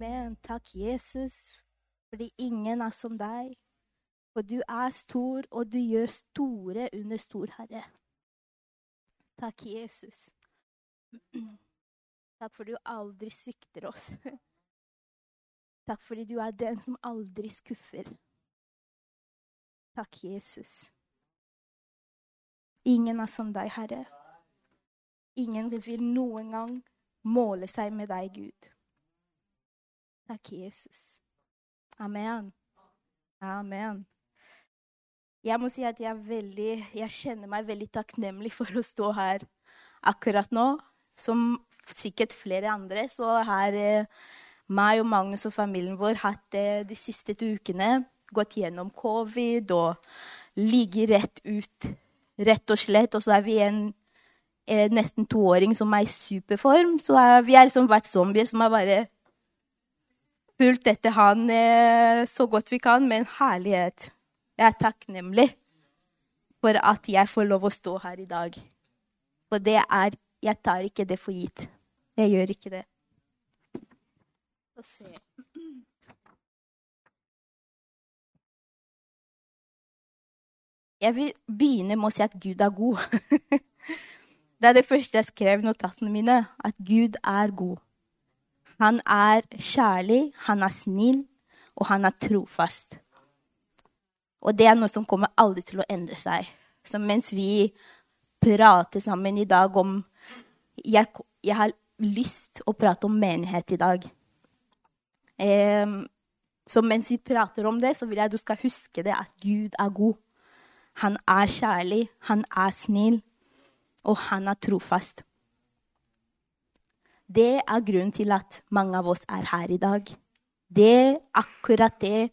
Amen. Takk, Jesus, fordi ingen er som deg. For du er stor, og du gjør store under stor, Herre. Takk, Jesus. Takk for du aldri svikter oss. Takk fordi du er den som aldri skuffer. Takk, Jesus. Ingen er som deg, Herre. Ingen vil noen gang måle seg med deg, Gud. Takk, Jesus. Amen. Amen. Jeg må si at jeg, veldig, jeg kjenner meg veldig takknemlig for å stå her akkurat nå. Som sikkert flere andre, så har eh, meg og Magnus og familien vår hatt eh, de siste ukene gått gjennom covid og ligget rett ut, rett og slett. Og så er vi en eh, nesten toåring som er i superform. Så er, vi har liksom vært zombier som har bare fulgt etter han eh, så godt vi kan, med en herlighet. Jeg er takknemlig for at jeg får lov å stå her i dag. For det er Jeg tar ikke det for gitt. Jeg gjør ikke det. Få se. Jeg vil begynne med å si at Gud er god. det er det første jeg skrev i notatene mine. At Gud er god. Han er kjærlig, han er snill, og han er trofast. Og det er noe som kommer aldri til å endre seg. Så mens vi prater sammen i dag om Jeg, jeg har lyst å prate om menighet i dag. Um, så mens vi prater om det, så vil jeg at du skal huske det at Gud er god. Han er kjærlig, han er snill, og han er trofast. Det er grunnen til at mange av oss er her i dag. Det, akkurat det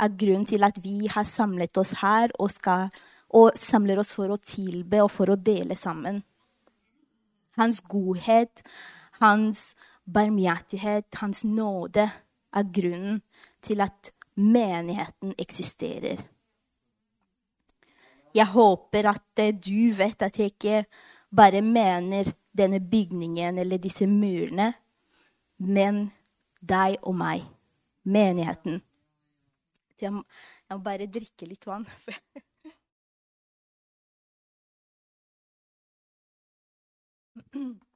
er grunnen til at vi har samlet oss her og, skal, og samler oss for å tilbe og for å dele sammen. Hans godhet, hans barmhjertighet, hans nåde er grunnen til at menigheten eksisterer. Jeg håper at eh, du vet at jeg ikke bare mener denne bygningen eller disse murene, men deg og meg, menigheten. Jeg må, jeg må bare drikke litt vann.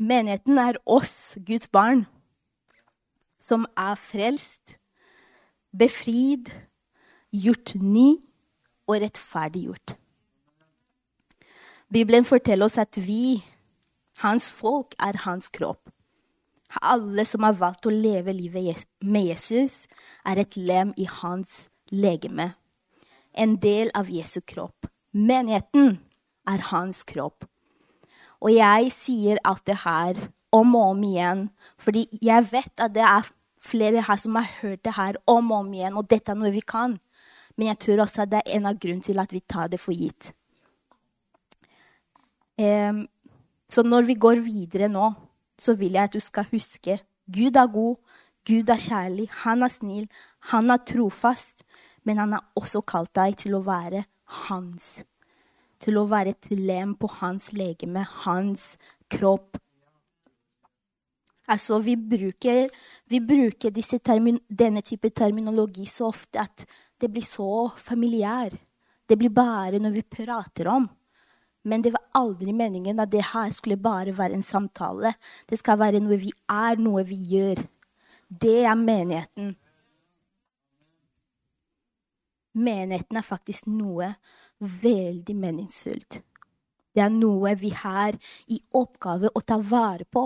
Menigheten er oss, Guds barn, som er frelst, befridd, gjort ny og rettferdiggjort. Bibelen forteller oss at vi, hans folk, er hans kropp. Alle som har valgt å leve livet med Jesus, er et lem i hans legeme. En del av Jesu kropp. Menigheten er hans kropp. Og jeg sier alt det her om og om igjen, fordi jeg vet at det er flere her som har hørt det her om og om igjen, og dette er noe vi kan. Men jeg tror også at det er en av grunnene til at vi tar det for gitt. Um, så når vi går videre nå, så vil jeg at du skal huske Gud er god, Gud er kjærlig, han er snill, han er trofast. Men han har også kalt deg til å være hans. Til å være et lem på hans legeme, hans kropp. Altså, vi bruker, vi bruker termin, denne type terminologi så ofte at det blir så familiær. Det blir bare når vi prater om. Men det var aldri meningen at det her skulle bare være en samtale. Det skal være noe vi er, noe vi gjør. Det er menigheten. Menigheten er faktisk noe veldig meningsfullt. Det er noe vi har i oppgave å ta vare på.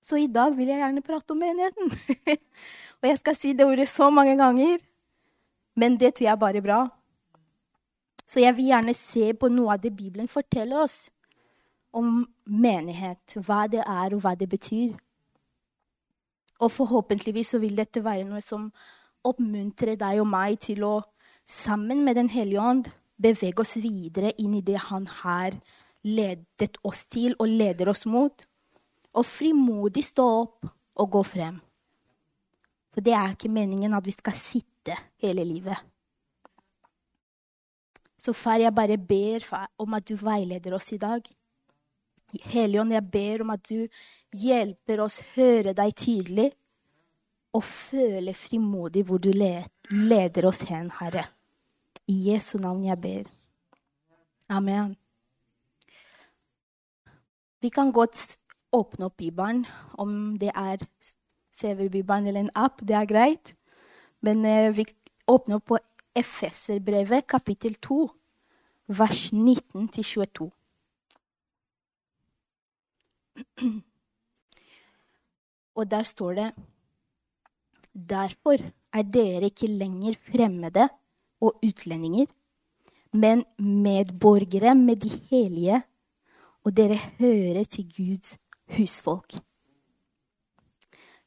Så i dag vil jeg gjerne prate om menigheten. Og jeg skal si det ordet så mange ganger, men det tror jeg bare er bra. Så jeg vil gjerne se på noe av det Bibelen forteller oss om menighet. Hva det er, og hva det betyr. Og forhåpentligvis så vil dette være noe som oppmuntrer deg og meg til å, sammen med Den hellige ånd, bevege oss videre inn i det Han har ledet oss til og leder oss mot. Og frimodig stå opp og gå frem. For det er ikke meningen at vi skal sitte hele livet. Så far, jeg bare ber om at du veileder oss i dag. Helligånd, jeg ber om at du hjelper oss høre deg tydelig og føle frimodig hvor du leder oss hen, Herre. I Jesu navn jeg ber. Amen. Vi kan godt åpne opp Bibelen, om det er CV-bibelen eller en app. Det er greit. Men eh, vi åpner opp på Efeserbrevet, kapittel 2, vers 19-22. Og der står det Derfor er dere ikke lenger fremmede og utlendinger, men medborgere med de hellige, og dere hører til Guds husfolk.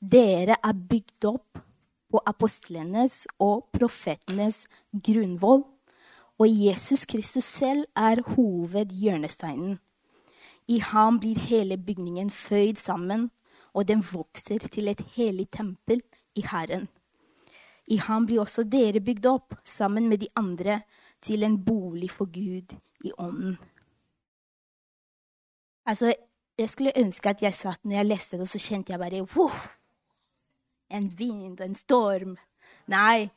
Dere er bygd opp på apostlenes og profetenes grunnvoll, og Jesus Kristus selv er hovedhjørnesteinen. I ham blir hele bygningen føyd sammen, og den vokser til et hellig tempel i Herren. I ham blir også dere bygd opp, sammen med de andre, til en bolig for Gud i ånden. Altså, jeg skulle ønske at jeg satt når jeg leste det, og så kjente jeg bare wow, En vind og en storm. Nei,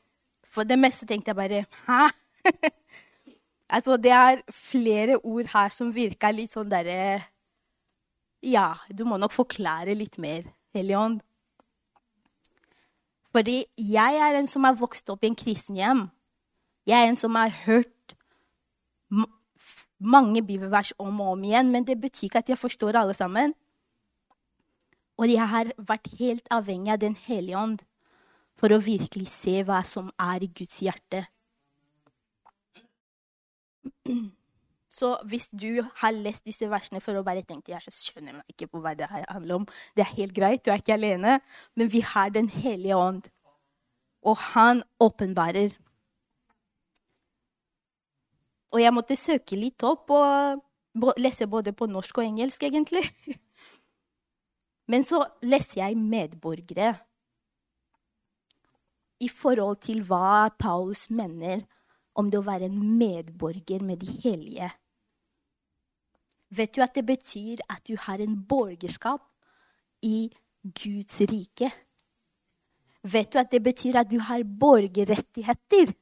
for det meste tenkte jeg bare Hæ? Altså, det er flere ord her som virker litt sånn derre Ja, du må nok forklare litt mer, Helligånd. Fordi jeg er en som har vokst opp i en kristenhjem. Jeg er en som har hørt mange bibelvers om og om igjen, men det betyr ikke at jeg forstår alle sammen. Og jeg har vært helt avhengig av Den hellige ånd for å virkelig se hva som er i Guds hjerte. Så hvis du har lest disse versene for å bare tenke jeg skjønner meg ikke på hva det her handler om, det er helt greit, du er ikke alene, men vi har Den hellige ånd. Og han åpenbarer. Og jeg måtte søke litt opp og lese både på norsk og engelsk, egentlig. Men så leser jeg medborgere i forhold til hva Paulus mener om det å være en medborger med de hellige. Vet du at det betyr at du har en borgerskap i Guds rike? Vet du at det betyr at du har borgerrettigheter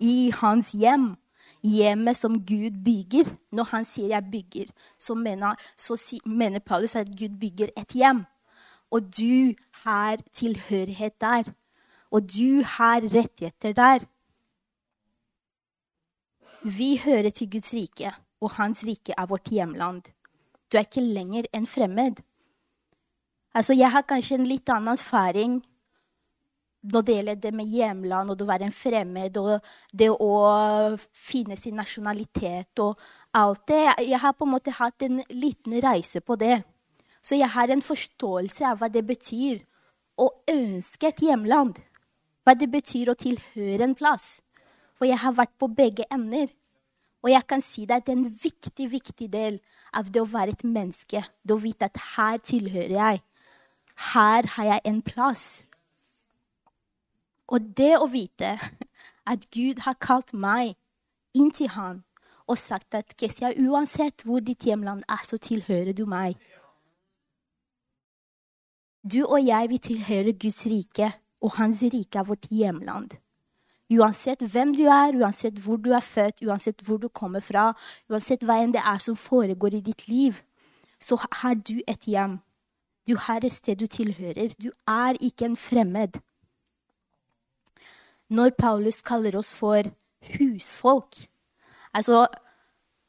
i hans hjem? Hjemmet som Gud bygger. Når han sier 'jeg bygger', så mener, så mener Paulus at Gud bygger et hjem. Og du har tilhørighet der. Og du har rettigheter der. Vi hører til Guds rike, og Hans rike er vårt hjemland. Du er ikke lenger en fremmed. Altså, jeg har kanskje en litt annen erfaring når det gjelder det med hjemland og det å være en fremmed og det å finne sin nasjonalitet og alt det. Jeg har på en måte hatt en liten reise på det. Så jeg har en forståelse av hva det betyr å ønske et hjemland. Hva det betyr å tilhøre en plass. For jeg har vært på begge ender. Og jeg kan si deg at det er en viktig, viktig del av det å være et menneske. Det å vite at her tilhører jeg. Her har jeg en plass. Og det å vite at Gud har kalt meg inn til Han og sagt at Kesia, uansett hvor ditt hjemland er, så tilhører du meg. Du og jeg, vi tilhører Guds rike, og Hans rike er vårt hjemland. Uansett hvem du er, uansett hvor du er født, uansett hvor du kommer fra, uansett hva enn det er som foregår i ditt liv, så har du et hjem. Du har et sted du tilhører. Du er ikke en fremmed. Når Paulus kaller oss for husfolk Altså,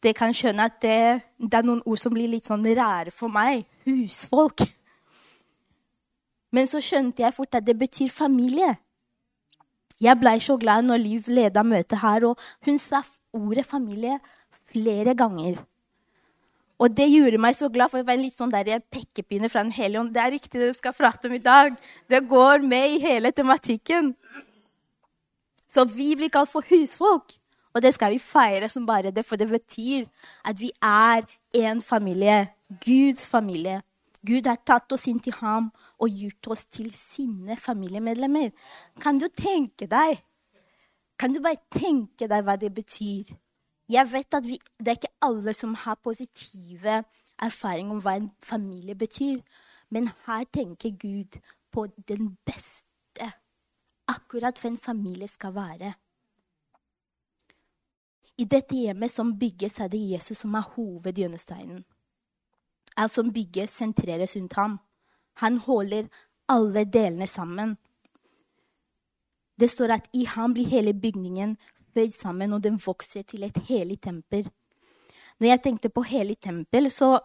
det kan skjønne at det, det er noen ord som blir litt sånn rare for meg. Husfolk. Men så skjønte jeg fort at det betyr familie. Jeg blei så glad når Liv leda møtet her, og hun sa ordet familie flere ganger. Og det gjorde meg så glad, for det var en litt sånn der pekepinne fra Den hellige ånd. Det er riktig det du skal prate om i dag. Det går med i hele tematikken. Så vi blir kalt for husfolk. Og det skal vi feire som bare det, for det betyr at vi er én familie. Guds familie. Gud har tatt oss inn til ham og gjort oss til sine familiemedlemmer. Kan du tenke deg? Kan du bare tenke deg hva det betyr? Jeg vet at vi, Det er ikke alle som har positive erfaringer om hva en familie betyr. Men her tenker Gud på den beste, akkurat hva en familie skal være. I dette hjemmet som bygges, er det Jesus som er hovedhjørnesteinen. Alt som bygges, sentreres rundt ham. Han holder alle delene sammen. Det står at i ham blir hele bygningen føyd sammen, og den vokser til et hellig tempel. Når jeg tenkte på hellig tempel, så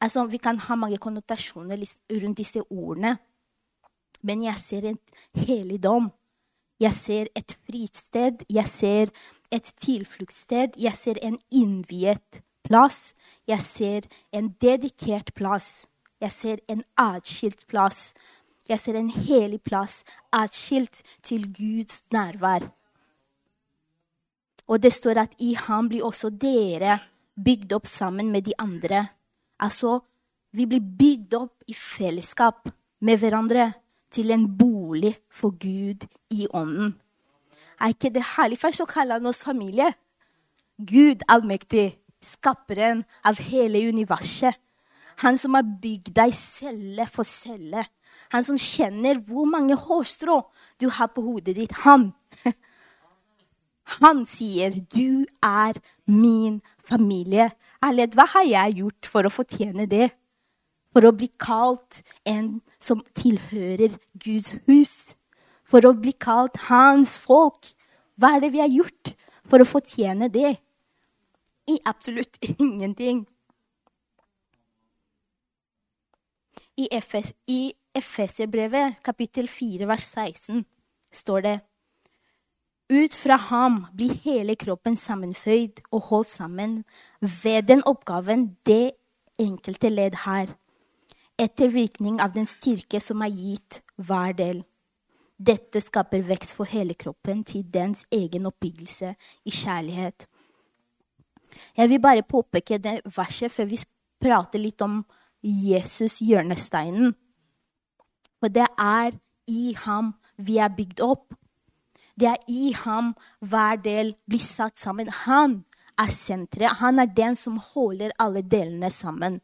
altså, Vi kan ha mange konnotasjoner rundt disse ordene. Men jeg ser en helligdom. Jeg ser et fristed. Jeg ser et tilfluktssted. Jeg ser en innviet plass. Jeg ser en dedikert plass. Jeg ser en atskilt plass. Jeg ser en helig plass atskilt til Guds nærvær. Og det står at i ham blir også dere bygd opp sammen med de andre. Altså, vi blir bygd opp i fellesskap med hverandre til en bolig for Gud i ånden. Er ikke det herlig? Først så kaller han oss familie. Gud allmektig, skaperen av hele universet. Han som har bygd deg celle for celle. Han som kjenner hvor mange hårstrå du har på hodet ditt. Han. Han sier, 'Du er min familie'. Ærlighet, hva har jeg gjort for å fortjene det? For å bli kalt en som tilhører Guds hus? For å bli kalt hans folk? Hva er det vi har gjort for å fortjene det? I absolutt ingenting. I, FS, i Efeserbrevet, kapittel 4, vers 16, står det ut fra ham blir hele kroppen sammenføyd og holdt sammen ved den oppgaven det enkelte ledd har, etter virkning av den styrke som er gitt hver del. Dette skaper vekst for hele kroppen til dens egen oppbyggelse i kjærlighet. Jeg vil bare påpeke det verset før vi prater litt om Jesus, hjørnesteinen. For det er i ham vi er bygd opp. Det er i ham hver del blir satt sammen. Han er senteret. Han er den som holder alle delene sammen.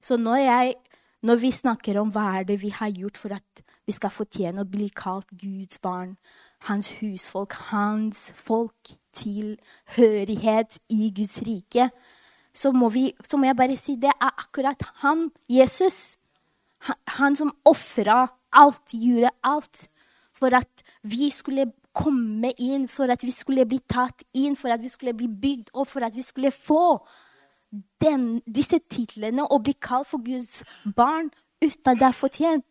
Så når, jeg, når vi snakker om hva er det vi har gjort for at vi skal fortjene å bli kalt Guds barn, hans husfolk, hans folk, tilhørighet i Guds rike, så må, vi, så må jeg bare si det er akkurat han, Jesus. Han, han som ofra alt, gjorde alt for at vi skulle komme inn, for at vi skulle bli tatt inn, for at vi skulle bli bygd opp, for at vi skulle få den, disse titlene og bli kalt for Guds barn uten at det er fortjent.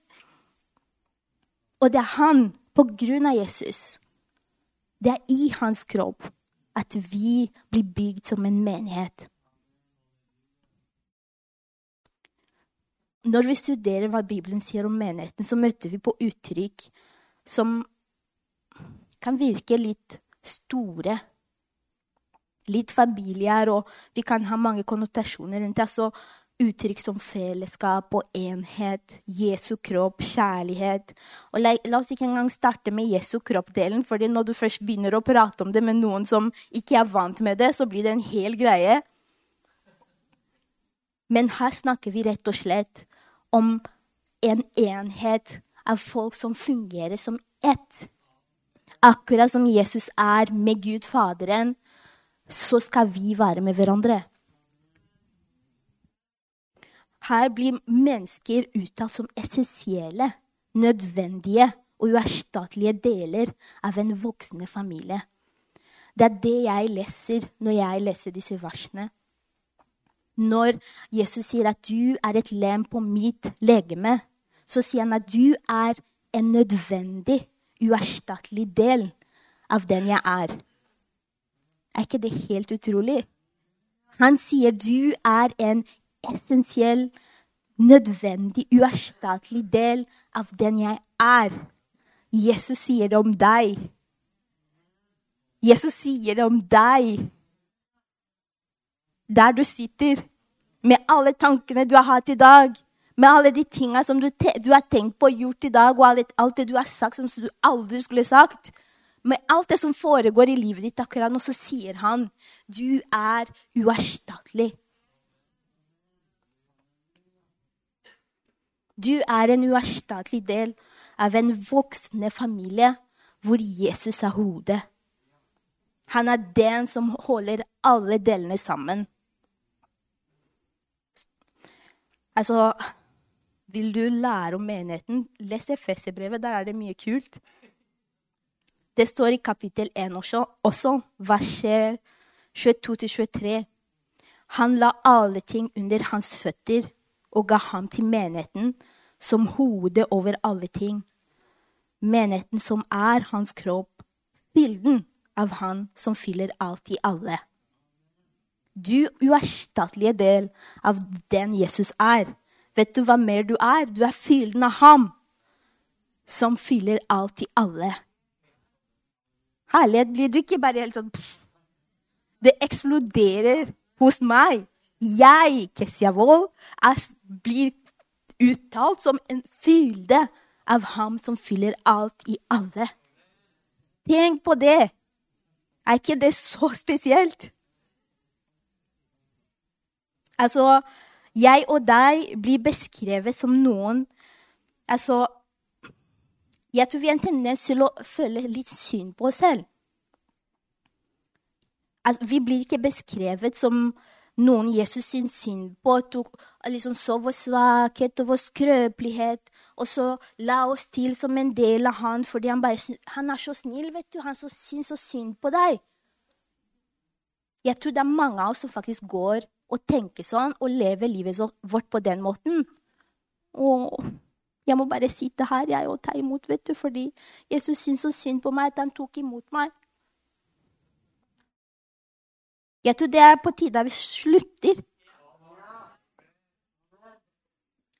Og det er han, på grunn av Jesus, det er i hans kropp at vi blir bygd som en menighet. Når vi studerer hva Bibelen sier om menigheten, så møter vi på uttrykk som kan virke litt store. Litt familier, og vi kan ha mange konnotasjoner rundt det. Altså, uttrykk som fellesskap og enhet, Jesu kropp, kjærlighet. Og la, la, oss ikke engang starte med Jesu kropp-delen, for når du først begynner å prate om det med noen som ikke er vant med det, så blir det en hel greie. Men her snakker vi rett og slett om en enhet av folk som fungerer som ett. Akkurat som Jesus er med Gud Faderen, så skal vi være med hverandre. Her blir mennesker uttalt som essensielle, nødvendige og uerstattelige deler av en voksende familie. Det er det jeg leser når jeg leser disse versene. Når Jesus sier at du er et lem på mitt legeme, så sier han at du er en nødvendig, uerstattelig del av den jeg er. Er ikke det helt utrolig? Han sier du er en essensiell, nødvendig, uerstattelig del av den jeg er. Jesus sier det om deg. Jesus sier det om deg. Der du sitter, med alle tankene du har hatt i dag, med alle de tinga som du, du, har tenkt på og gjort i dag, og alt, alt det du har sagt som du aldri skulle sagt. med alt det som foregår i livet ditt akkurat nå, så sier han du er uerstattelig. Du er en uerstattelig del av en voksende familie hvor Jesus er hodet. Han er den som holder alle delene sammen. Altså Vil du lære om menigheten, les FSC-brevet. Der er det mye kult. Det står i kapittel 1 også, også vers 22-23. Han la alle ting under hans føtter og ga ham til menigheten som hode over alle ting. Menigheten som er hans kropp, bilden av han som fyller alt i alle. Du uerstattelige del av den Jesus er. Vet du hva mer du er? Du er fylden av ham som fyller alt i alle. Herlighet blir du ikke bare helt sånn pff. Det eksploderer hos meg. Jeg, Kessia Wold, blir uttalt som en fylde av ham som fyller alt i alle. Tenk på det. Er ikke det så spesielt? Altså, jeg og deg blir beskrevet som noen Altså, jeg tror vi har en tendens til å føle litt synd på oss selv. Altså, vi blir ikke beskrevet som noen Jesus sin synd på, tok, liksom så vår svakhet og vår skrøpelighet, og så la oss til som en del av han fordi han, bare, han er så snill, vet du. Han syns så synd på deg. Jeg tror det er mange av oss som faktisk går og tenke sånn og leve livet vårt på den måten. Og jeg må bare sitte her jeg, og ta imot, vet du, fordi Jesus syns så synd på meg at han tok imot meg. Jeg tror det er på tide at vi slutter.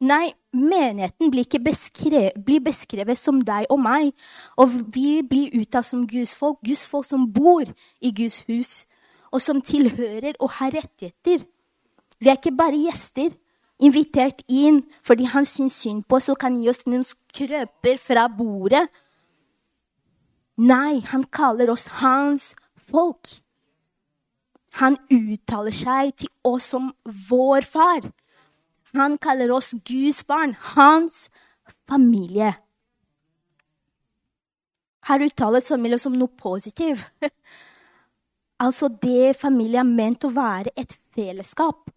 Nei, menigheten blir, ikke beskrevet, blir beskrevet som deg og meg. Og vi blir uttalt som Guds folk, Guds folk som bor i Guds hus og som tilhører og har rettigheter. Vi er ikke bare gjester, invitert inn fordi han syns synd på oss og kan gi oss noen skrøper fra bordet. Nei, han kaller oss hans folk. Han uttaler seg til oss som vår far. Han kaller oss Guds barn, hans familie. Her uttales familie som noe positivt. Altså det familie er ment å være et fellesskap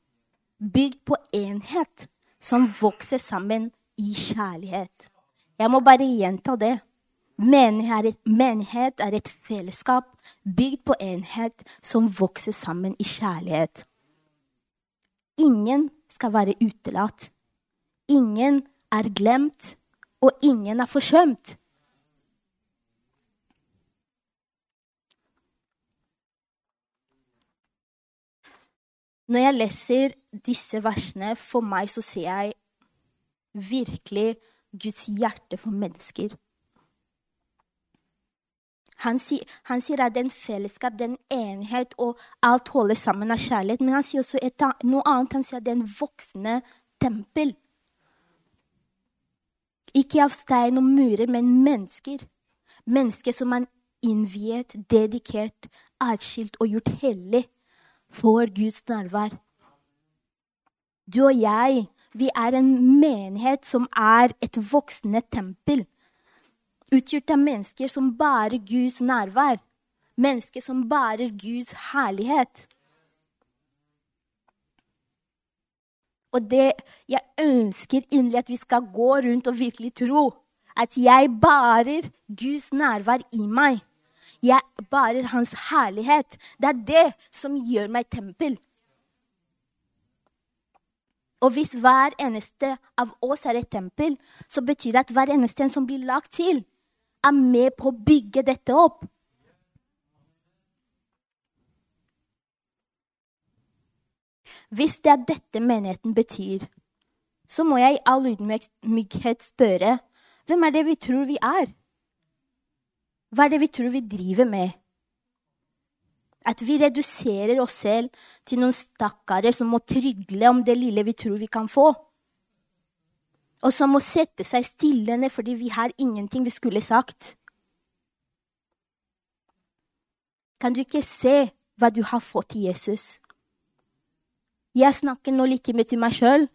bygd på enhet, som vokser sammen i kjærlighet. Jeg må bare gjenta det. Menighet er et fellesskap bygd på enhet som vokser sammen i kjærlighet. Ingen skal være utelatt. Ingen er glemt, og ingen er forsømt. Når jeg leser disse versene, for meg så ser jeg virkelig Guds hjerte for mennesker. Han sier, han sier at den fellesskap, den enhet og alt holder sammen av kjærlighet. Men han sier også et, noe annet. Han sier at det er en voksende tempel. Ikke av stein og murer, men mennesker. Mennesker som er innviet, dedikert, atskilt og gjort hellig får Guds nærvær. Du og jeg, vi er en menighet som er et voksende tempel. Utgjort av mennesker som bærer Guds nærvær. Mennesker som bærer Guds herlighet. Og det jeg ønsker inderlig at vi skal gå rundt og virkelig tro. At jeg bærer Guds nærvær i meg. Jeg bærer hans herlighet. Det er det som gjør meg tempel. Og hvis hver eneste av oss er et tempel, så betyr det at hver eneste en som blir lagt til, er med på å bygge dette opp. Hvis det er dette menigheten betyr, så må jeg i all ydmykhet spørre hvem er det vi tror vi er? Hva er det vi tror vi driver med? At vi reduserer oss selv til noen stakkarer som må trygle om det lille vi tror vi kan få. Og som må sette seg stille ned fordi vi har ingenting vi skulle sagt. Kan du ikke se hva du har fått i Jesus? Jeg snakker nå like mye til meg sjøl.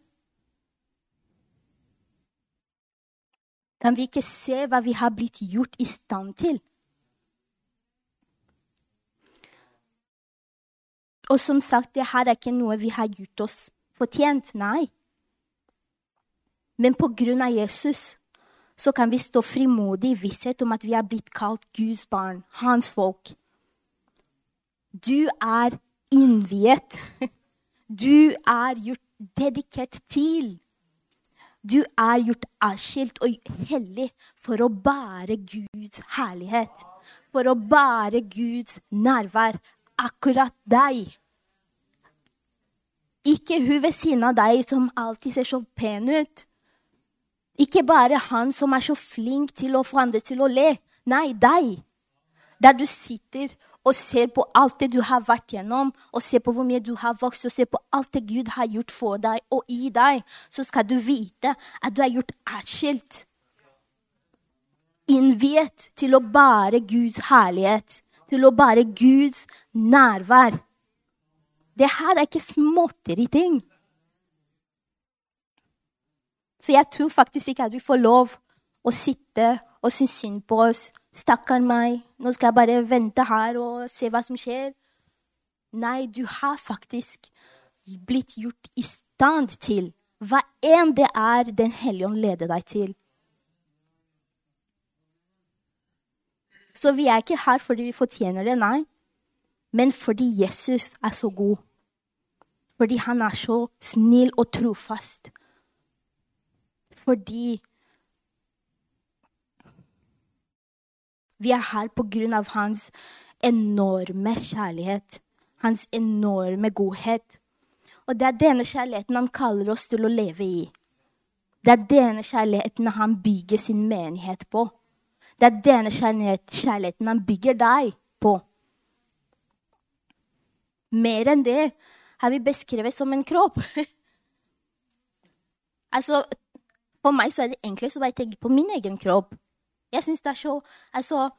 Kan vi ikke se hva vi har blitt gjort i stand til? Og som sagt, det her er ikke noe vi har gjort oss fortjent. Nei. Men på grunn av Jesus så kan vi stå frimodig i visshet om at vi er blitt kalt Guds barn, hans folk. Du er innviet. Du er gjort dedikert til. Du er gjort avskilt og hellig for å bære Guds herlighet. For å bære Guds nærvær. Akkurat deg. Ikke hun ved siden av deg som alltid ser så pen ut. Ikke bare han som er så flink til å få andre til å le. Nei, deg. Der du sitter og ser på alt det du har vært gjennom, og ser på hvor mye du har vokst, og ser på alt det Gud har gjort for deg og i deg, så skal du vite at du er gjort atskilt. Innviet til å bære Guds herlighet, til å bære Guds nærvær. Det her er ikke småtteri-ting. Så jeg tror faktisk ikke at vi får lov å sitte og synes synd på oss Stakkar meg, nå skal jeg bare vente her og se hva som skjer. Nei, du har faktisk blitt gjort i stand til hva enn det er Den hellige ånd leder deg til. Så vi er ikke her fordi vi fortjener det, nei. Men fordi Jesus er så god. Fordi han er så snill og trofast. Fordi Vi er her av hans enorme kjærlighet, hans enorme godhet. Og det er denne kjærligheten han kaller oss til å leve i. Det er denne kjærligheten han bygger sin menighet på. Det er denne kjærligheten han bygger deg på. Mer enn det har vi beskrevet som en kropp. altså, For meg så er det enklest å bare tenke på min egen kropp. Jeg syns det er så Altså,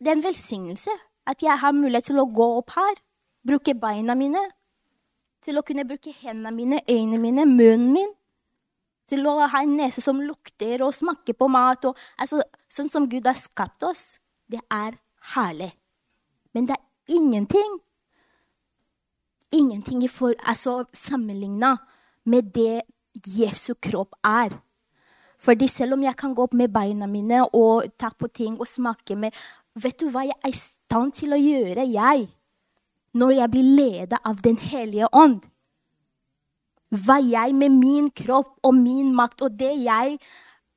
det er en velsignelse at jeg har mulighet til å gå opp her, bruke beina mine, til å kunne bruke hendene mine, øynene mine, munnen min. Til å ha en nese som lukter, og smake på mat. Og, altså, sånn som Gud har skapt oss. Det er herlig. Men det er ingenting Ingenting i for, altså, sammenligna med det Jesu kropp er. Fordi selv om jeg kan gå opp med beina mine og ta på ting og smake med Vet du hva jeg er i stand til å gjøre, jeg, når jeg blir ledet av Den hellige ånd? Hva jeg med min kropp og min makt og det jeg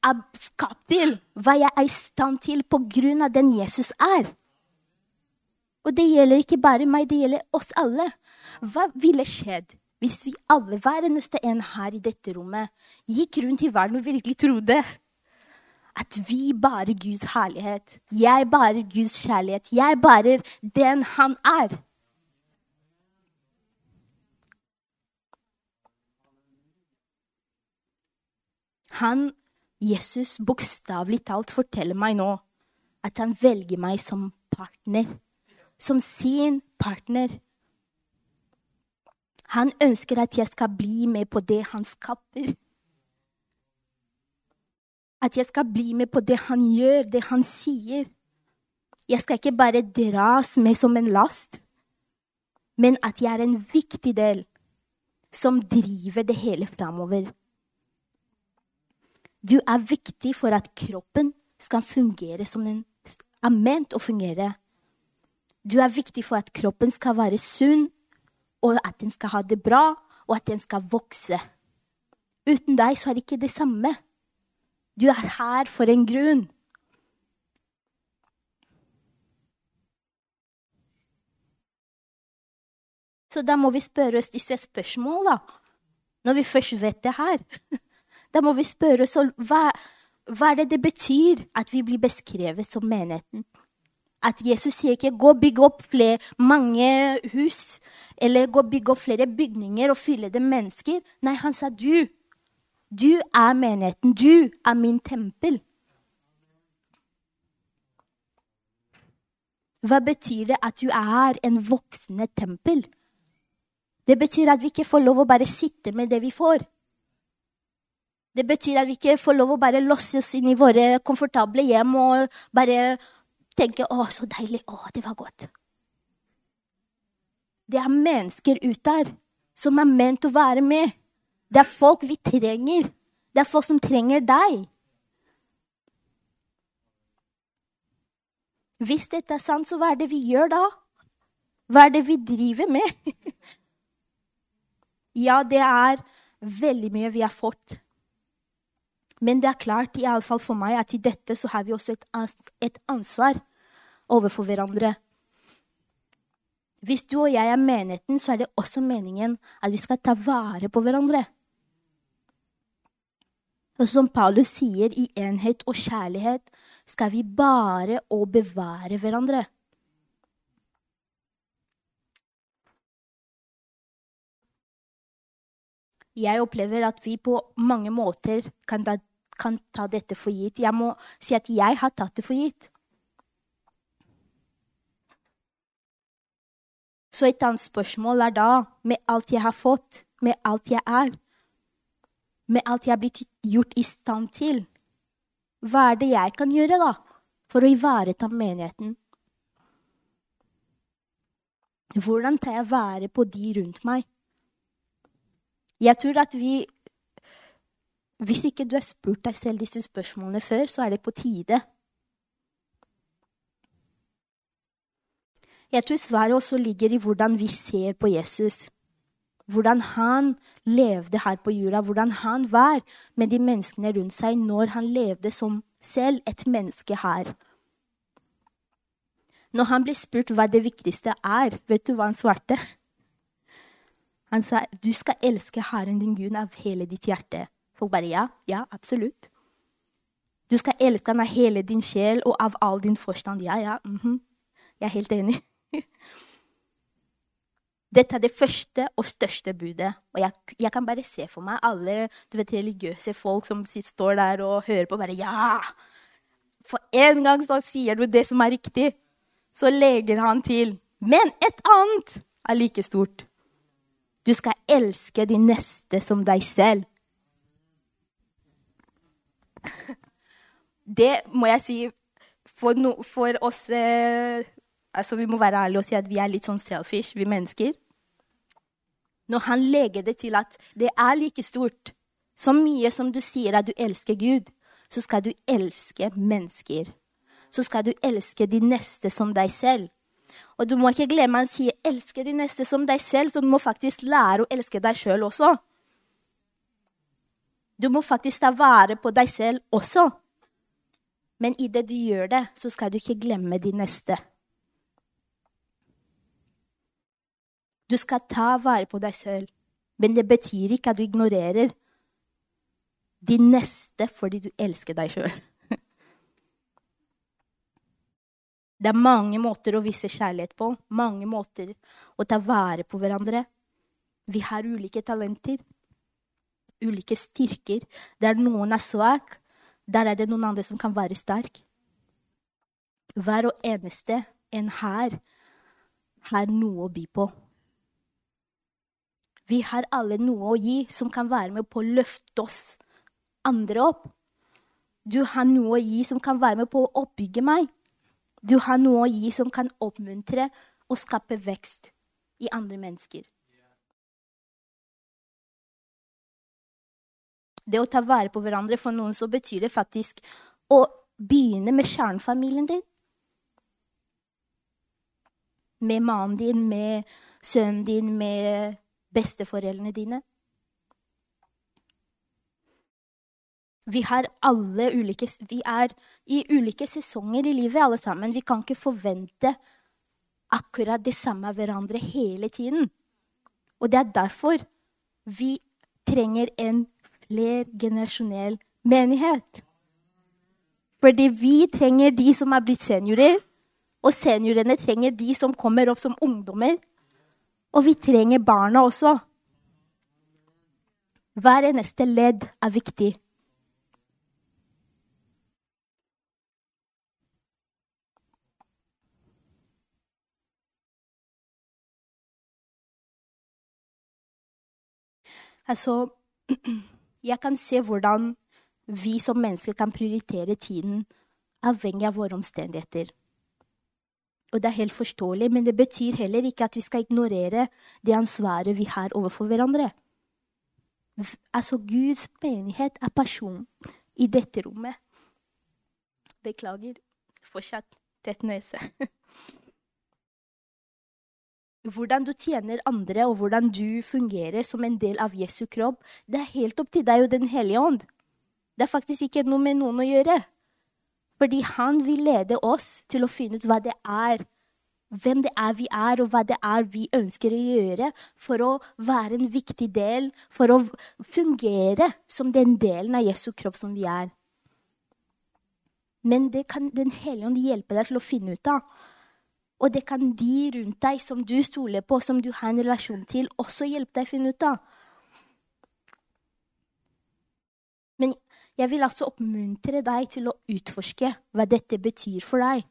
er skapt til, hva jeg er i stand til på grunn av den Jesus er. Og det gjelder ikke bare meg, det gjelder oss alle. Hva ville skjedd hvis vi alle, hver eneste en her i dette rommet, gikk rundt i verden og virkelig trodde at vi bærer Guds herlighet. Jeg bærer Guds kjærlighet. Jeg bærer den han er. Han, Jesus, bokstavelig talt forteller meg nå at han velger meg som partner. Som sin partner. Han ønsker at jeg skal bli med på det han skaper. At jeg skal bli med på det han gjør, det han sier. Jeg skal ikke bare dras med som en last, men at jeg er en viktig del som driver det hele framover. Du er viktig for at kroppen skal fungere som den er ment å fungere. Du er viktig for at kroppen skal være sunn, og at den skal ha det bra, og at den skal vokse. Uten deg så er det ikke det samme. Du er her for en grunn. Så da må vi spørre oss disse spørsmålene, når vi først vet det her. Da må vi spørre oss hva, hva er det det betyr at vi blir beskrevet som menigheten. At Jesus sier ikke 'gå og bygg opp flere, mange hus', eller 'gå og bygge opp flere bygninger og fylle det mennesker'. Nei, han sa 'du'. Du er menigheten. Du er min tempel. Hva betyr det at du er en voksende tempel? Det betyr at vi ikke får lov å bare sitte med det vi får. Det betyr at vi ikke får lov å bare låse oss inn i våre komfortable hjem og bare tenke 'Å, så deilig. Å, det var godt'. Det er mennesker ute der som er ment å være med. Det er folk vi trenger. Det er folk som trenger deg. Hvis dette er sant, så hva er det vi gjør da? Hva er det vi driver med? ja, det er veldig mye vi har fått. Men det er klart, iallfall for meg, at i dette så har vi også et ansvar overfor hverandre. Hvis du og jeg er menigheten, så er det også meningen at vi skal ta vare på hverandre. Og som Paulus sier, i enhet og kjærlighet skal vi bare å bevare hverandre. Jeg opplever at vi på mange måter kan ta, kan ta dette for gitt. Jeg må si at jeg har tatt det for gitt. Så et annet spørsmål er da, med alt jeg har fått, med alt jeg er, med alt jeg har blitt gjort i stand til, hva er det jeg kan gjøre, da, for å ivareta menigheten? Hvordan tar jeg vare på de rundt meg? Jeg tror at vi Hvis ikke du har spurt deg selv disse spørsmålene før, så er det på tide. Jeg tror svaret også ligger i hvordan vi ser på Jesus. Hvordan han levde her på jorda, hvordan han var med de menneskene rundt seg når han levde som selv et menneske her. Når han ble spurt hva det viktigste er, vet du hva han svarte? Han sa du skal elske Herren din Gud av hele ditt hjerte. Folk bare ja, ja, absolutt. Du skal elske han av hele din sjel og av all din forstand. Ja, ja, mm -hmm. jeg er helt enig. Dette er det første og største budet. Og jeg, jeg, kan bare se for meg alle vet, religiøse folk som står der og hører på. bare, ja! For en gang så sier du det som er riktig. Så legger han til. Men et annet er like stort. Du skal elske de neste som deg selv. Det må jeg si for, no, for oss eh, altså Vi må være ærlige og si at vi er litt sånn selfish, vi mennesker. Når han legger det til at det er like stort, så mye som du sier at du elsker Gud, så skal du elske mennesker. Så skal du elske de neste som deg selv. Og du må ikke glemme han sier 'elske de neste som deg selv', så du må faktisk lære å elske deg sjøl også. Du må faktisk ta vare på deg selv også. Men i det du gjør det, så skal du ikke glemme de neste. Du skal ta vare på deg selv, men det betyr ikke at du ignorerer de neste fordi du elsker deg sjøl. Det er mange måter å vise kjærlighet på, mange måter å ta vare på hverandre. Vi har ulike talenter, ulike styrker. Der noen er svak, der er det noen andre som kan være sterk. Hver og eneste en her har noe å by på. Vi har alle noe å gi som kan være med på å løfte oss andre opp. Du har noe å gi som kan være med på å oppbygge meg. Du har noe å gi som kan oppmuntre og skape vekst i andre mennesker. Det å ta vare på hverandre for noen så betyr det faktisk å begynne med kjernefamilien din. Med mannen din, med sønnen din, med besteforeldrene dine. Vi, ulike, vi er i ulike sesonger i livet, alle sammen. Vi kan ikke forvente akkurat det samme av hverandre hele tiden. Og det er derfor vi trenger en flergenerasjonell menighet. Fordi vi trenger de som er blitt seniorer, og seniorene trenger de som kommer opp som ungdommer. Og vi trenger barna også. Hver eneste ledd er viktig. Altså, jeg kan se hvordan vi som mennesker kan prioritere tiden avhengig av våre omstendigheter. Og det er helt forståelig, men det betyr heller ikke at vi skal ignorere det ansvaret vi har overfor hverandre. Altså, Guds menighet er person i dette rommet. Beklager. Fortsatt tett nese. Hvordan du tjener andre, og hvordan du fungerer som en del av Jesu kropp, det er helt opp til deg og Den hellige ånd. Det er faktisk ikke noe med noen å gjøre. Fordi han vil lede oss til å finne ut hva det er, hvem det er vi er, og hva det er vi ønsker å gjøre for å være en viktig del, for å fungere som den delen av Jesu kropp som vi er. Men det kan Den hellige ånd hjelpe deg til å finne ut av. Og det kan de rundt deg som du stoler på, som du har en relasjon til, også hjelpe deg å finne ut av. Men jeg vil altså oppmuntre deg til å utforske hva dette betyr for deg.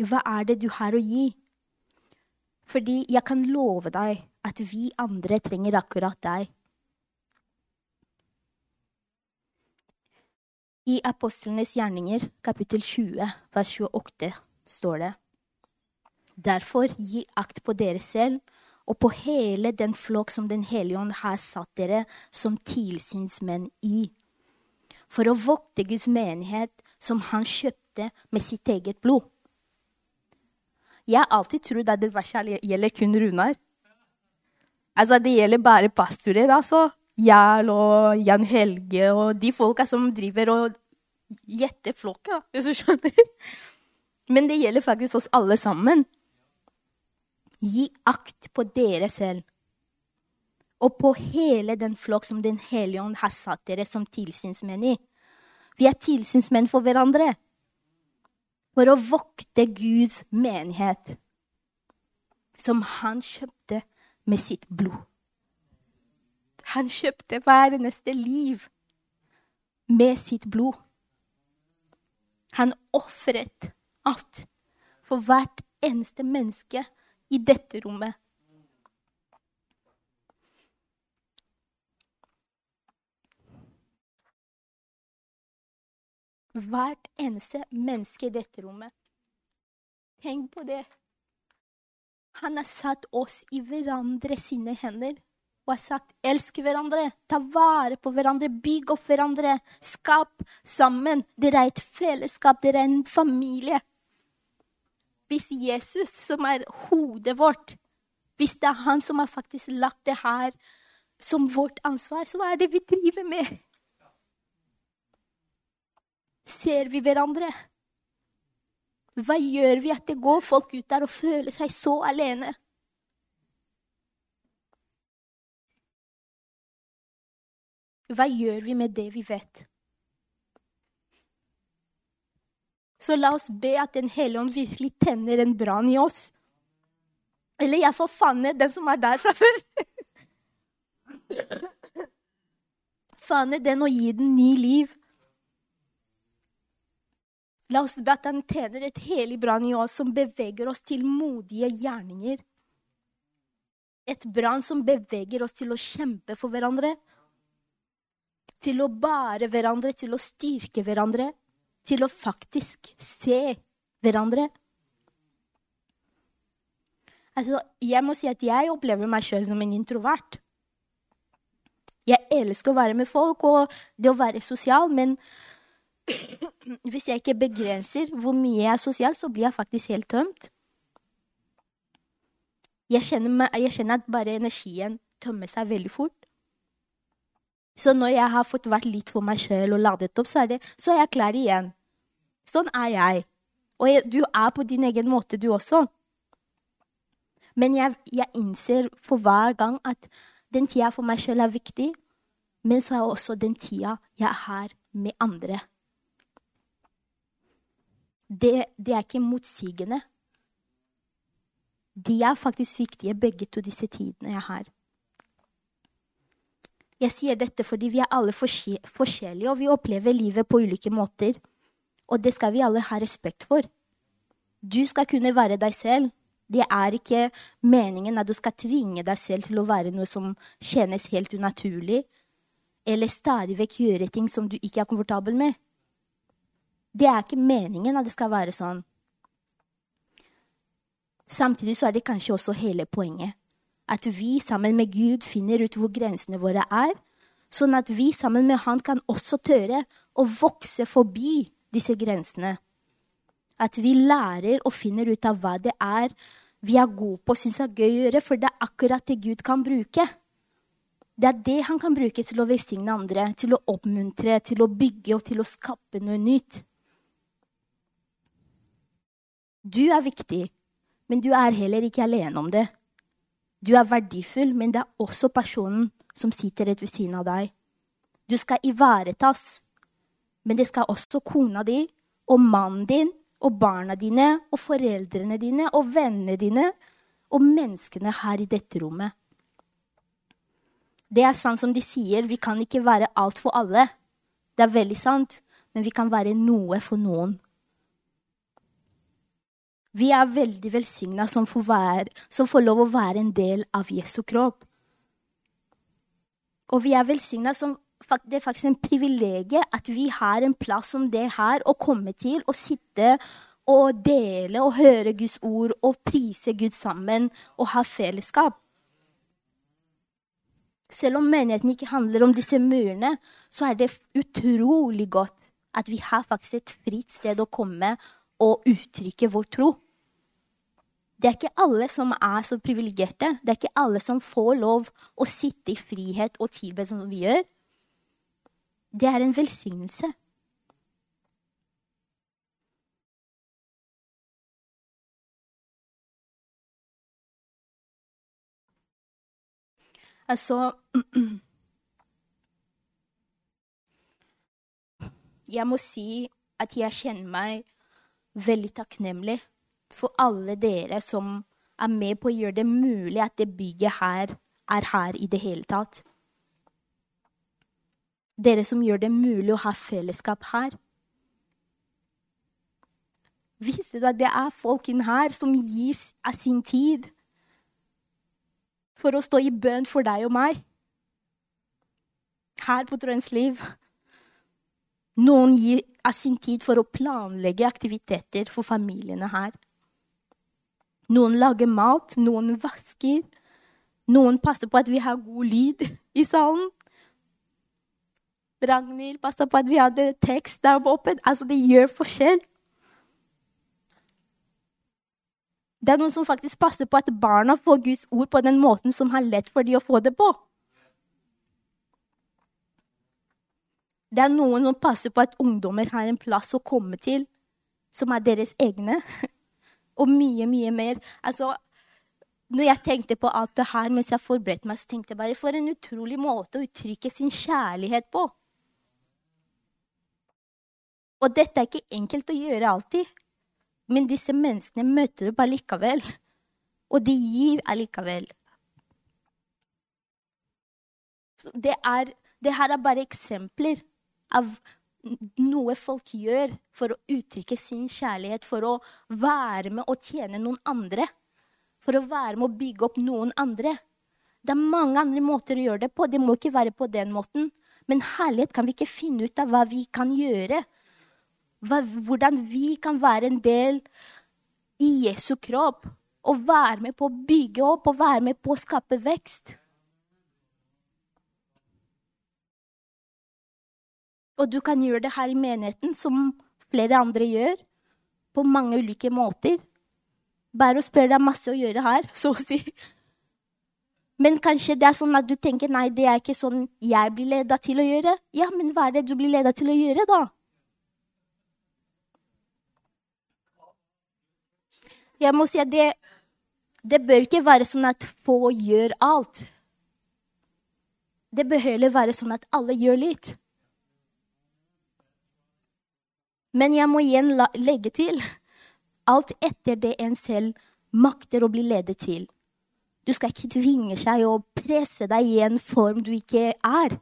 Hva er det du har å gi? Fordi jeg kan love deg at vi andre trenger akkurat deg. I Apostlenes gjerninger, kapittel 20, vers 28 står det. Derfor gi akt på dere selv og på hele den flokk som Den hellige ånd har satt dere som tilsynsmenn i, for å vokte Guds menighet som han kjøpte med sitt eget blod. Jeg har alltid trodd at det verset gjelder kun Runar. Altså, det gjelder bare pastorer. altså. Jarl og Jan Helge og de folka som driver og gjetter flokka, hvis du skjønner. Men det gjelder faktisk oss alle sammen. Gi akt på dere selv og på hele den flokk som Den hellige ånd har satt dere som tilsynsmenn i. Vi er tilsynsmenn for hverandre. For å vokte Guds menighet, som han kjøpte med sitt blod. Han kjøpte hver eneste liv med sitt blod. Han ofret alt for hvert eneste menneske i dette rommet. Hvert eneste menneske i dette rommet. Tenk på det. Han har satt oss i hverandre sine hender og har sagt elsk hverandre, ta vare på hverandre, bygg opp hverandre, skap sammen. Dere er et fellesskap, dere er en familie. Hvis Jesus, som er hodet vårt, hvis det er han som har faktisk lagt det her som vårt ansvar, så hva er det vi driver med? Ser vi hverandre? Hva gjør vi at det går folk ut der og føler seg så alene? Hva gjør vi med det vi vet? Så la oss be at Den hellige ånd virkelig tenner en brann i oss. Eller jeg får fanne den som er der fra før. fanne den og gi den ny liv. La oss be at den tenner et helig brann i oss som beveger oss til modige gjerninger. Et brann som beveger oss til å kjempe for hverandre til å bære hverandre, til å styrke hverandre, til å faktisk se hverandre. Altså, jeg må si at jeg opplever meg sjøl som en introvert. Jeg elsker å være med folk og det å være sosial, men hvis jeg ikke begrenser hvor mye jeg er sosial, så blir jeg faktisk helt tømt. Jeg kjenner, jeg kjenner at bare energien tømmer seg veldig fort. Så når jeg har fått vært litt for meg sjøl og ladet opp, så er, det, så er jeg klar igjen. Sånn er jeg. Og du er på din egen måte, du også. Men jeg, jeg innser for hver gang at den tida for meg sjøl er viktig, men så er også den tida jeg har med andre. Det, det er ikke motsigende. De er faktisk viktige, begge to disse tidene jeg har. Jeg sier dette fordi vi er alle forskjellige, og vi opplever livet på ulike måter. Og det skal vi alle ha respekt for. Du skal kunne være deg selv, Det er ikke meningen at du skal tvinge deg selv til å være noe som kjennes helt unaturlig, eller stadig vekk gjøre ting som du ikke er komfortabel med. Det er ikke meningen at det skal være sånn. Samtidig så er det kanskje også hele poenget. At vi sammen med Gud finner ut hvor grensene våre er, sånn at vi sammen med Han kan også tørre å vokse forbi disse grensene. At vi lærer og finner ut av hva det er vi er gode på og syns er gøy å gjøre, for det er akkurat det Gud kan bruke. Det er det han kan bruke til å velsigne andre, til å oppmuntre, til å bygge og til å skape noe nytt. Du er viktig, men du er heller ikke alene om det. Du er verdifull, men det er også personen som sitter rett ved siden av deg. Du skal ivaretas, men det skal også kona di og mannen din og barna dine og foreldrene dine og vennene dine og menneskene her i dette rommet. Det er sant som de sier, vi kan ikke være alt for alle. Det er veldig sant, men vi kan være noe for noen. Vi er veldig velsigna som, som, får lov å være en del av Jesu kropp. Og vi er velsigna som det er faktisk en privilegium at vi har en plass som det her å komme til og sitte og dele og høre Guds ord og prise Gud sammen og ha fellesskap. Selv om menigheten ikke handler om disse murene, så er det utrolig godt at vi har faktisk et fritt sted å komme og uttrykke vår tro. Det er ikke alle som er så privilegerte. Det er ikke alle som får lov å sitte i frihet og tilbe som vi gjør. Det er en velsignelse. Altså Jeg må si at jeg kjenner meg veldig takknemlig for alle dere som er med på å gjøre det mulig at det bygget her er her i det hele tatt. Dere som gjør det mulig å ha fellesskap her. Visste du at det er folk inn her som gis av sin tid for å stå i bønn for deg og meg? Her på Trøens liv. Noen gir av sin tid for å planlegge aktiviteter for familiene her. Noen lager mat, noen vasker. Noen passer på at vi har god lyd i salen. Ragnhild passa på at vi hadde tekst der oppe. Altså, det gjør forskjell. Det er noen som faktisk passer på at barna får Guds ord på den måten som har lett for dem å få det på. Det er noen som passer på at ungdommer har en plass å komme til, som er deres egne og mye, mye mer. Altså, når jeg tenkte på alt det her mens jeg forberedte meg, så tenkte jeg bare for en utrolig måte å uttrykke sin kjærlighet på. Og dette er ikke enkelt å gjøre alltid. Men disse menneskene møter du bare likevel. Og de gir allikevel. Så det, er, det her er bare eksempler av noe folk gjør for å uttrykke sin kjærlighet, for å være med og tjene noen andre. For å være med å bygge opp noen andre. Det er mange andre måter å gjøre det på. Det må ikke være på den måten. Men herlighet kan vi ikke finne ut av hva vi kan gjøre. Hvordan vi kan være en del i Jesu kropp. Og være med på å bygge opp og være med på å skape vekst. Og du kan gjøre det her i menigheten, som flere andre gjør, på mange ulike måter. Bare å spørre deg masse å gjøre her, så å si. Men kanskje det er sånn at du tenker nei, det er ikke sånn jeg blir leda til å gjøre. Ja, men hva er det du blir leda til å gjøre, da? Jeg må si at det, det bør ikke være sånn at få gjør alt. Det bør heller være sånn at alle gjør litt. Men jeg må igjen legge til alt etter det en selv makter å bli ledet til. Du skal ikke tvinge seg og presse deg i en form du ikke er.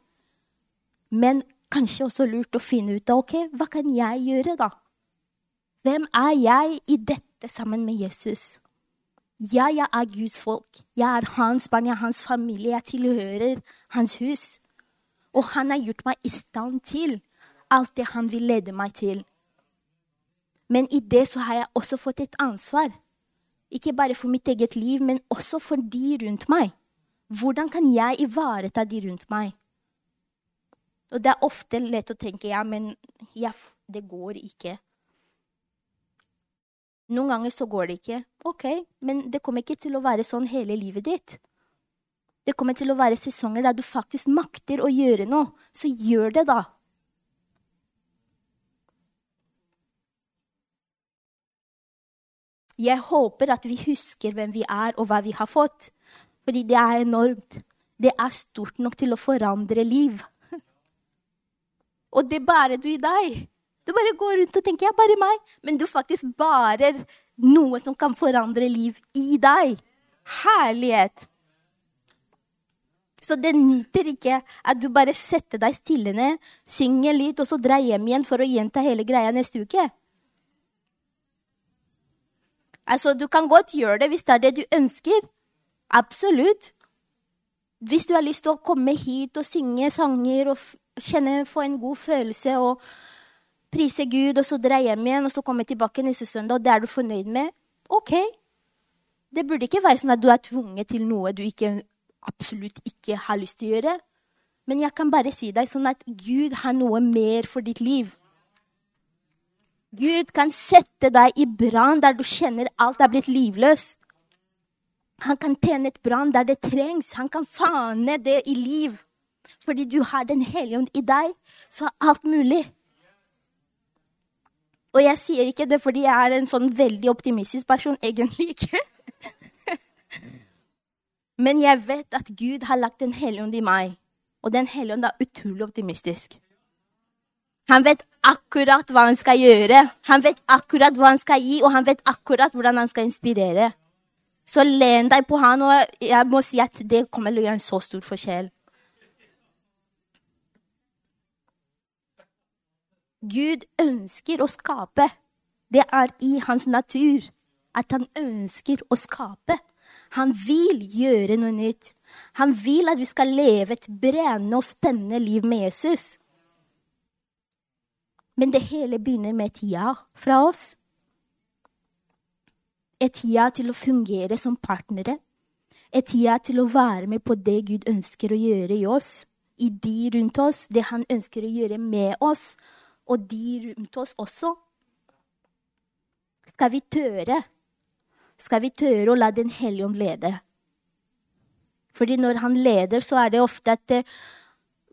Men kanskje også lurt å finne ut av ok, hva kan jeg gjøre, da? Hvem er jeg i dette sammen med Jesus? Ja, jeg er Guds folk. Jeg er hans barn, jeg er hans familie. Jeg tilhører hans hus. Og han har gjort meg i stand til alt det han vil lede meg til. Men i det så har jeg også fått et ansvar. Ikke bare for mitt eget liv, men også for de rundt meg. Hvordan kan jeg ivareta de rundt meg? Og det er ofte lett å tenke ja, men ja, det går ikke. Noen ganger så går det ikke. Ok, men det kommer ikke til å være sånn hele livet ditt. Det kommer til å være sesonger der du faktisk makter å gjøre noe. Så gjør det, da. Jeg håper at vi husker hvem vi er, og hva vi har fått. Fordi det er enormt. Det er stort nok til å forandre liv. Og det bærer du i deg. Du bare går rundt og tenker 'jeg bare meg', men du faktisk bærer noe som kan forandre liv i deg. Herlighet. Så det nyter ikke at du bare setter deg stille ned, synger litt, og så drar hjem igjen for å gjenta hele greia neste uke. Altså, du kan godt gjøre det hvis det er det du ønsker. Absolutt. Hvis du har lyst til å komme hit og synge sanger og kjenne, få en god følelse og prise Gud, og så dra hjem igjen og så komme tilbake neste søndag, og det er du fornøyd med, OK. Det burde ikke være sånn at du er tvunget til noe du ikke, absolutt ikke har lyst til å gjøre. Men jeg kan bare si deg sånn at Gud har noe mer for ditt liv. Gud kan sette deg i brann der du kjenner alt er blitt livløst. Han kan tjene et brann der det trengs. Han kan fane det i liv. Fordi du har Den hellige ånd i deg, så er alt mulig. Og jeg sier ikke det fordi jeg er en sånn veldig optimistisk person. Egentlig ikke. Men jeg vet at Gud har lagt Den hellige i meg. Og Den hellige er utrolig optimistisk. Han vet akkurat hva han skal gjøre. Han vet akkurat hva han skal gi, og han vet akkurat hvordan han skal inspirere. Så len deg på han, og jeg må si at det kommer til å gjøre en så stor forskjell. Gud ønsker å skape. Det er i hans natur at han ønsker å skape. Han vil gjøre noe nytt. Han vil at vi skal leve et brennende og spennende liv med Jesus. Men det hele begynner med et ja fra oss. Et ja til å fungere som partnere. Et ja til å være med på det Gud ønsker å gjøre i oss, i de rundt oss, det han ønsker å gjøre med oss, og de rundt oss også. Skal vi tøre? Skal vi tøre å la Den hellige ånd lede? Fordi når han leder, så er det ofte at eh,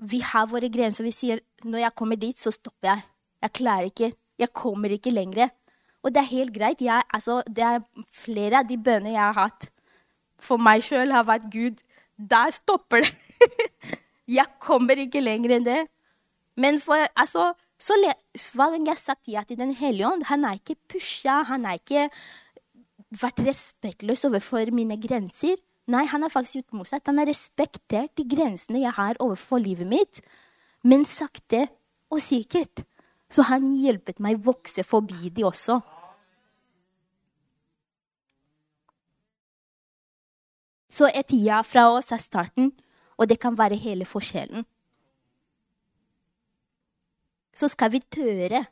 vi har våre grenser. Vi sier når jeg kommer dit, så stopper jeg. Jeg klarer ikke. Jeg kommer ikke lenger. Og det er helt greit. Jeg, altså, det er flere av de bønnene jeg har hatt for meg sjøl, har vært Gud, der stopper det. jeg kommer ikke lenger enn det. Men for, altså, så hver gang jeg har sagt ja til Den hellige ånd, han er ikke pusha, han har ikke vært respektløs overfor mine grenser. Nei, han har faktisk gjort motsatt. Han har respektert de grensene jeg har overfor livet mitt. Men sakte og sikkert så han hjulpet meg vokse forbi de også. Så et ja fra oss er starten, og det kan være hele forskjellen. Så skal vi tørre.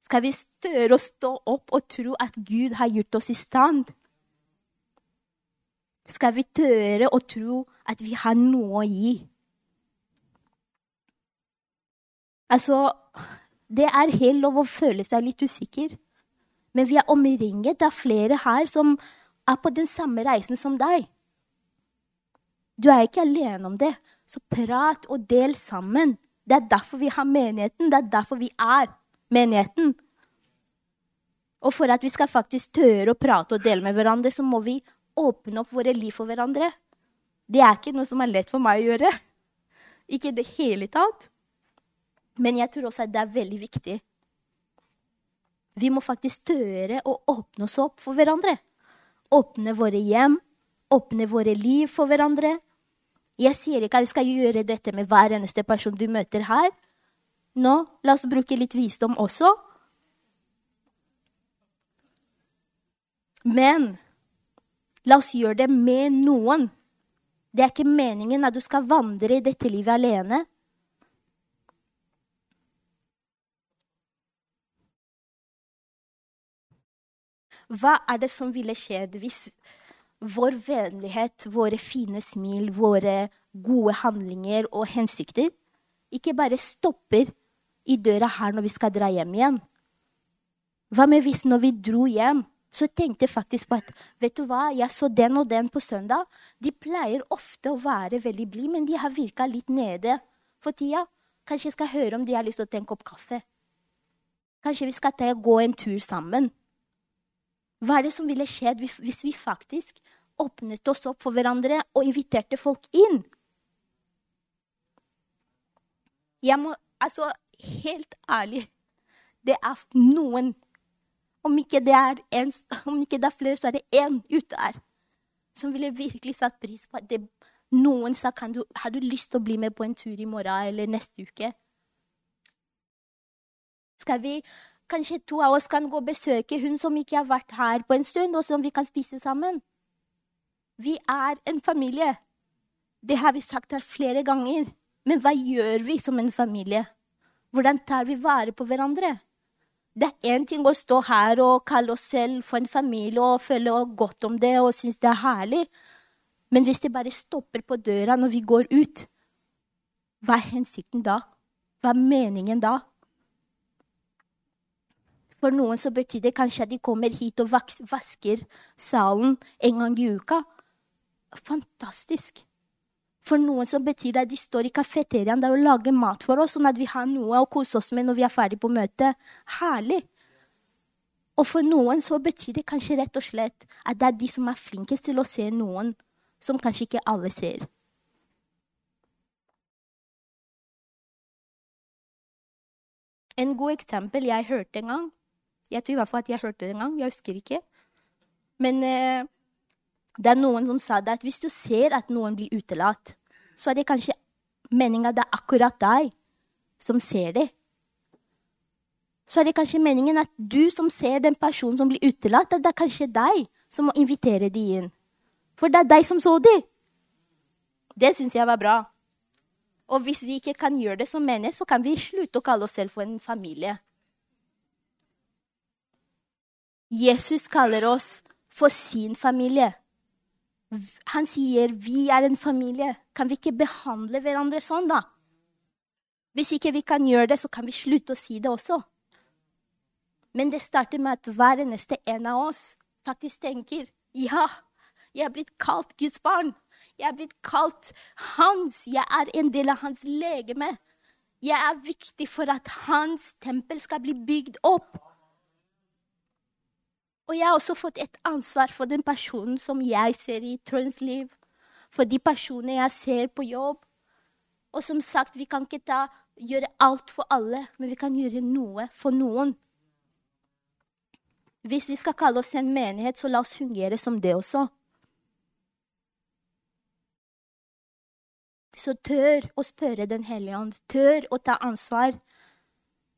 Skal vi tørre å stå opp og tro at Gud har gjort oss i stand? Skal vi tørre å tro at vi har noe å gi? Altså, det er helt lov å føle seg litt usikker. Men vi er omringet av flere her som er på den samme reisen som deg. Du er ikke alene om det, så prat og del sammen. Det er derfor vi har menigheten. Det er derfor vi er menigheten. Og for at vi skal faktisk tørre å prate og dele med hverandre, så må vi åpne opp våre liv for hverandre. Det er ikke noe som er lett for meg å gjøre. Ikke i det hele tatt. Men jeg tror også at det er veldig viktig. Vi må faktisk tørre å åpne oss opp for hverandre. Åpne våre hjem, åpne våre liv for hverandre. Jeg sier ikke at vi skal gjøre dette med hver eneste person du møter her. Nå, la oss bruke litt visdom også. Men La oss gjøre det med noen. Det er ikke meningen at du skal vandre i dette livet alene. Hva er det som ville skjedd hvis vår vennlighet, våre fine smil, våre gode handlinger og hensikter ikke bare stopper i døra her når vi skal dra hjem igjen? Hva med hvis når vi dro hjem, så tenkte jeg faktisk på at vet du hva, jeg så den og den på søndag. De pleier ofte å være veldig blide, men de har virka litt nede for tida. Kanskje jeg skal høre om de har lyst til å ta en kopp kaffe. Kanskje vi skal gå en tur sammen. Hva er det som ville skjedd hvis vi faktisk åpnet oss opp for hverandre og inviterte folk inn? Jeg må Altså, helt ærlig Det er noen Om ikke det er, en, ikke det er flere, så er det én ute her som ville virkelig satt pris på at det, noen sa kan du, har du lyst til å bli med på en tur i morgen eller neste uke. Skal vi Kanskje to av oss kan gå og besøke hun som ikke har vært her på en stund, og som vi kan spise sammen. Vi er en familie. Det har vi sagt her flere ganger. Men hva gjør vi som en familie? Hvordan tar vi vare på hverandre? Det er én ting å stå her og kalle oss selv for en familie og føle godt om det og synes det er herlig. Men hvis det bare stopper på døra når vi går ut, hva er hensikten da? Hva er meningen da? For noen så betyr det kanskje at de kommer hit og vasker salen en gang i uka. Fantastisk. For noen så betyr det at de står i kafeteriaen og lager mat for oss, sånn at vi har noe å kose oss med når vi er ferdig på møtet. Herlig. Og for noen så betyr det kanskje rett og slett at det er de som er flinkest til å se noen som kanskje ikke alle ser. En god eksempel jeg hørte en gang, jeg tror i hvert fall at jeg hørte det en gang. Jeg husker ikke. Men eh, det er noen som sa det at hvis du ser at noen blir utelatt, så er det kanskje meninga det er akkurat deg som ser det. Så er det kanskje meningen at du som ser den personen som blir utelatt, at det er kanskje deg som må invitere de inn. For det er deg som så de. Det syns jeg var bra. Og hvis vi ikke kan gjøre det som menighet, så kan vi slutte å kalle oss selv for en familie. Jesus kaller oss for sin familie. Han sier vi er en familie. Kan vi ikke behandle hverandre sånn, da? Hvis ikke vi kan gjøre det, så kan vi slutte å si det også. Men det starter med at hver eneste en av oss faktisk tenker ja, jeg er blitt kalt Guds barn. Jeg er blitt kalt hans. Jeg er en del av hans legeme. Jeg er viktig for at hans tempel skal bli bygd opp. Og jeg har også fått et ansvar for den personen som jeg ser i Trønds liv. For de personene jeg ser på jobb. Og som sagt, vi kan ikke ta, gjøre alt for alle, men vi kan gjøre noe for noen. Hvis vi skal kalle oss en menighet, så la oss fungere som det også. Så tør å spørre Den hellige ånd. Tør å ta ansvar.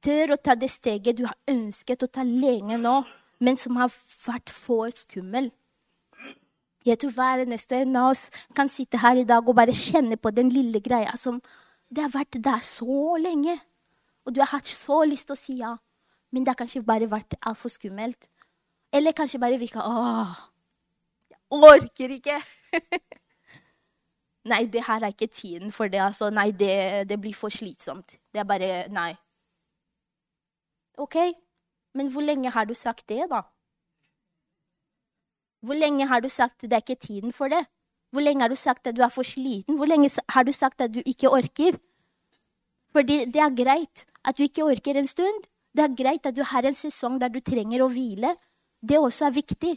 Tør å ta det steget du har ønsket å ta lenge nå men som har vært for skummel. Jeg tror hver eneste en av oss kan sitte her i dag og bare kjenne på den lille greia som det har vært der så lenge. Og du har hatt så lyst til å si ja, men det har kanskje bare vært altfor skummelt. Eller kanskje bare virka Åh, jeg orker ikke. nei, det her er ikke tiden for det. Altså. Nei, det, det blir for slitsomt. Det er bare Nei. OK, men hvor lenge har du sagt det, da? Hvor lenge har du sagt det er ikke tiden for det? Hvor lenge har du sagt at du er for sliten? Hvor lenge har du sagt at du ikke orker? Fordi det er greit at du ikke orker en stund. Det er greit at du har en sesong der du trenger å hvile. Det også er viktig.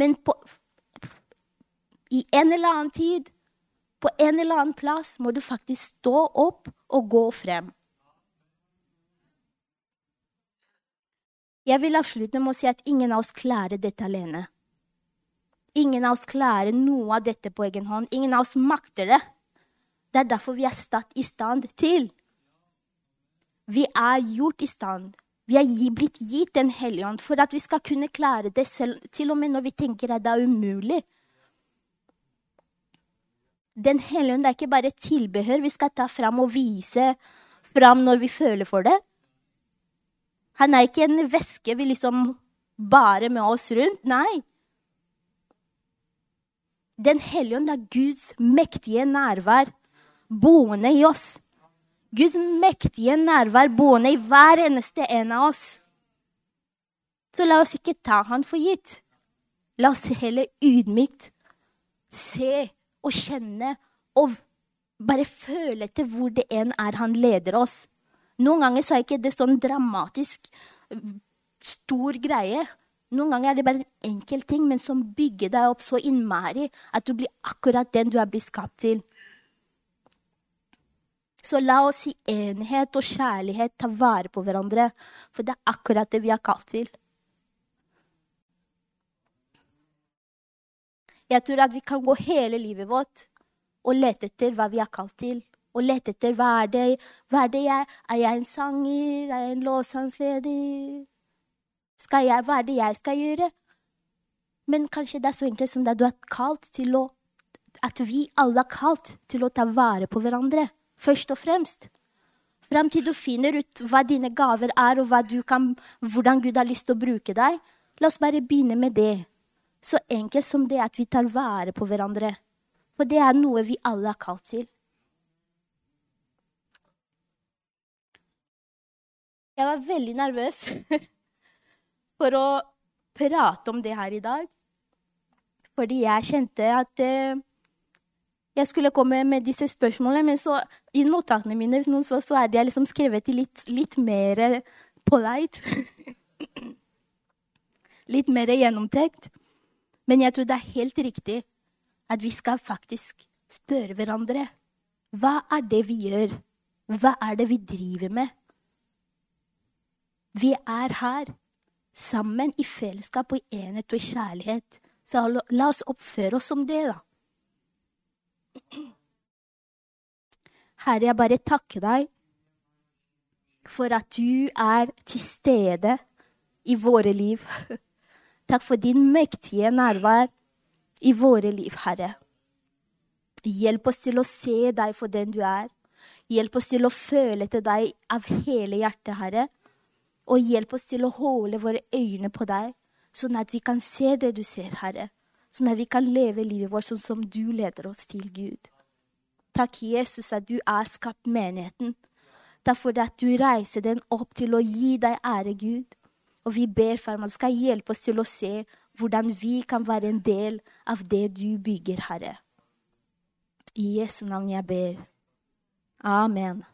Men på, i en eller annen tid, på en eller annen plass, må du faktisk stå opp og gå frem. Jeg vil avslutte med å si at ingen av oss klarer dette alene. Ingen av oss klarer noe av dette på egen hånd. Ingen av oss makter det. Det er derfor vi er satt i stand til. Vi er gjort i stand. Vi er blitt gitt Den hellige ånd for at vi skal kunne klare det selv, til og med når vi tenker at det er umulig. Den hellige ånd er ikke bare tilbehør vi skal ta fram og vise fram når vi føler for det. Han er ikke en væske vi liksom bare med oss rundt. Nei. Den hellige ånd er Guds mektige nærvær boende i oss. Guds mektige nærvær boende i hver eneste en av oss. Så la oss ikke ta han for gitt. La oss heller ydmykt se og kjenne og bare føle til hvor det enn er han leder oss. Noen ganger så er ikke det sånn dramatisk stor greie. Noen ganger er det bare en enkel ting, men som bygger deg opp så innmari at du blir akkurat den du er blitt skapt til. Så la oss i enhet og kjærlighet ta vare på hverandre, for det er akkurat det vi er kalt til. Jeg tror at vi kan gå hele livet vårt og lete etter hva vi er kalt til. Og lette etter hva er det, hva er det jeg Er jeg en sanger? Er jeg en låtsangsleder? Skal jeg, hva er det jeg skal gjøre? Men kanskje det er så enkelt som det du er kalt til å At vi alle er kalt til å ta vare på hverandre, først og fremst. Fram til du finner ut hva dine gaver er, og kan, hvordan Gud har lyst til å bruke deg. La oss bare begynne med det. Så enkelt som det at vi tar vare på hverandre. For det er noe vi alle er kalt til. Jeg var veldig nervøs for å prate om det her i dag. Fordi jeg kjente at eh, jeg skulle komme med disse spørsmålene. Men så, i notatene mine så, så er de liksom skrevet litt, litt mer polite. litt mer gjennomtenkt. Men jeg tror det er helt riktig at vi skal faktisk spørre hverandre hva er det vi gjør? Hva er det vi driver med? Vi er her sammen i fellesskap og i enhet og i kjærlighet. Så la oss oppføre oss som det, da. Herre, jeg bare takker deg for at du er til stede i våre liv. Takk for din mektige nærvær i våre liv, Herre. Hjelp oss til å se deg for den du er. Hjelp oss til å føle til deg av hele hjertet, Herre. Og hjelp oss til å holde våre øyne på deg, sånn at vi kan se det du ser, Herre. Sånn at vi kan leve livet vårt sånn som du leder oss til, Gud. Takk, Jesus, at du er skapt menigheten. Derfor at du reiser den opp til å gi deg ære, Gud. Og vi ber for at du skal hjelpe oss til å se hvordan vi kan være en del av det du bygger, Herre. I Jesu navn jeg ber. Amen.